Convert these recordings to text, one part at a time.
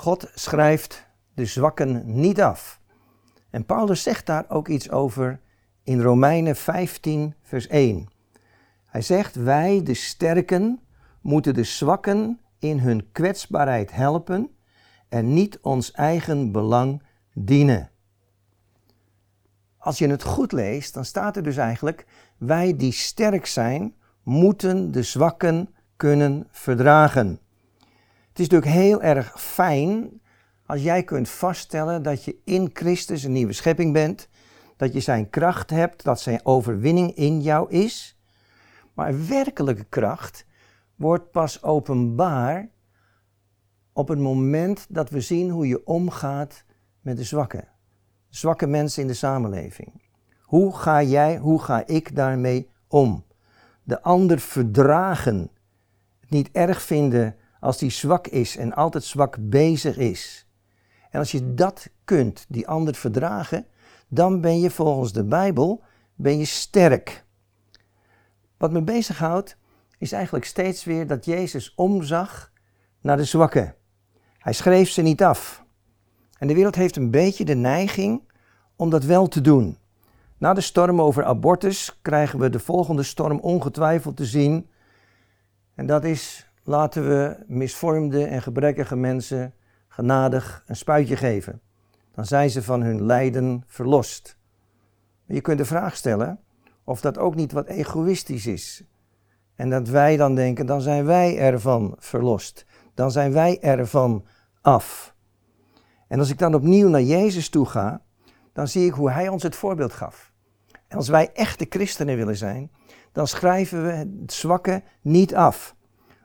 God schrijft de zwakken niet af. En Paulus zegt daar ook iets over in Romeinen 15, vers 1. Hij zegt: Wij, de sterken, moeten de zwakken in hun kwetsbaarheid helpen en niet ons eigen belang dienen. Als je het goed leest, dan staat er dus eigenlijk: Wij die sterk zijn, moeten de zwakken kunnen verdragen. Het is natuurlijk heel erg fijn als jij kunt vaststellen dat je in Christus een nieuwe schepping bent, dat je zijn kracht hebt, dat zijn overwinning in jou is. Maar werkelijke kracht wordt pas openbaar op het moment dat we zien hoe je omgaat met de zwakken. Zwakke mensen in de samenleving. Hoe ga jij, hoe ga ik daarmee om? De ander verdragen. Het niet erg vinden als die zwak is en altijd zwak bezig is. En als je dat kunt, die ander verdragen, dan ben je volgens de Bijbel ben je sterk. Wat me bezighoudt is eigenlijk steeds weer dat Jezus omzag naar de zwakken. Hij schreef ze niet af. En de wereld heeft een beetje de neiging om dat wel te doen. Na de storm over abortus krijgen we de volgende storm ongetwijfeld te zien. En dat is laten we misvormde en gebrekkige mensen genadig een spuitje geven. Dan zijn ze van hun lijden verlost. je kunt de vraag stellen of dat ook niet wat egoïstisch is. En dat wij dan denken, dan zijn wij ervan verlost. Dan zijn wij ervan af. En als ik dan opnieuw naar Jezus toe ga, dan zie ik hoe Hij ons het voorbeeld gaf. En als wij echte christenen willen zijn, dan schrijven we het zwakke niet af.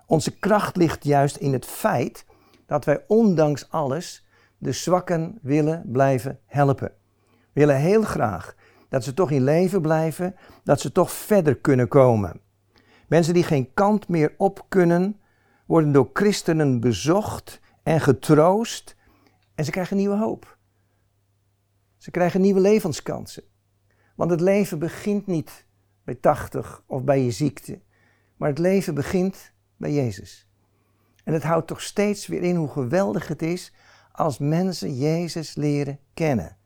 Onze kracht ligt juist in het feit dat wij ondanks alles de zwakken willen blijven helpen. We willen heel graag dat ze toch in leven blijven, dat ze toch verder kunnen komen. Mensen die geen kant meer op kunnen, worden door christenen bezocht en getroost en ze krijgen nieuwe hoop. Ze krijgen nieuwe levenskansen. Want het leven begint niet bij 80 of bij je ziekte, maar het leven begint bij Jezus. En het houdt toch steeds weer in hoe geweldig het is als mensen Jezus leren kennen.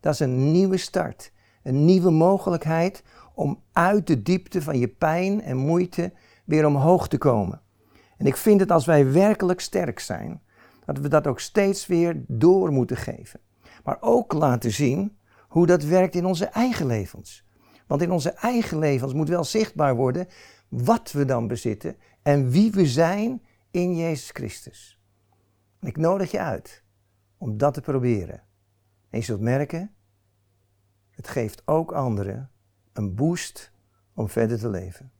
Dat is een nieuwe start, een nieuwe mogelijkheid om uit de diepte van je pijn en moeite weer omhoog te komen. En ik vind het als wij werkelijk sterk zijn, dat we dat ook steeds weer door moeten geven. Maar ook laten zien hoe dat werkt in onze eigen levens. Want in onze eigen levens moet wel zichtbaar worden wat we dan bezitten en wie we zijn in Jezus Christus. ik nodig je uit om dat te proberen. En je zult merken, het geeft ook anderen een boost om verder te leven.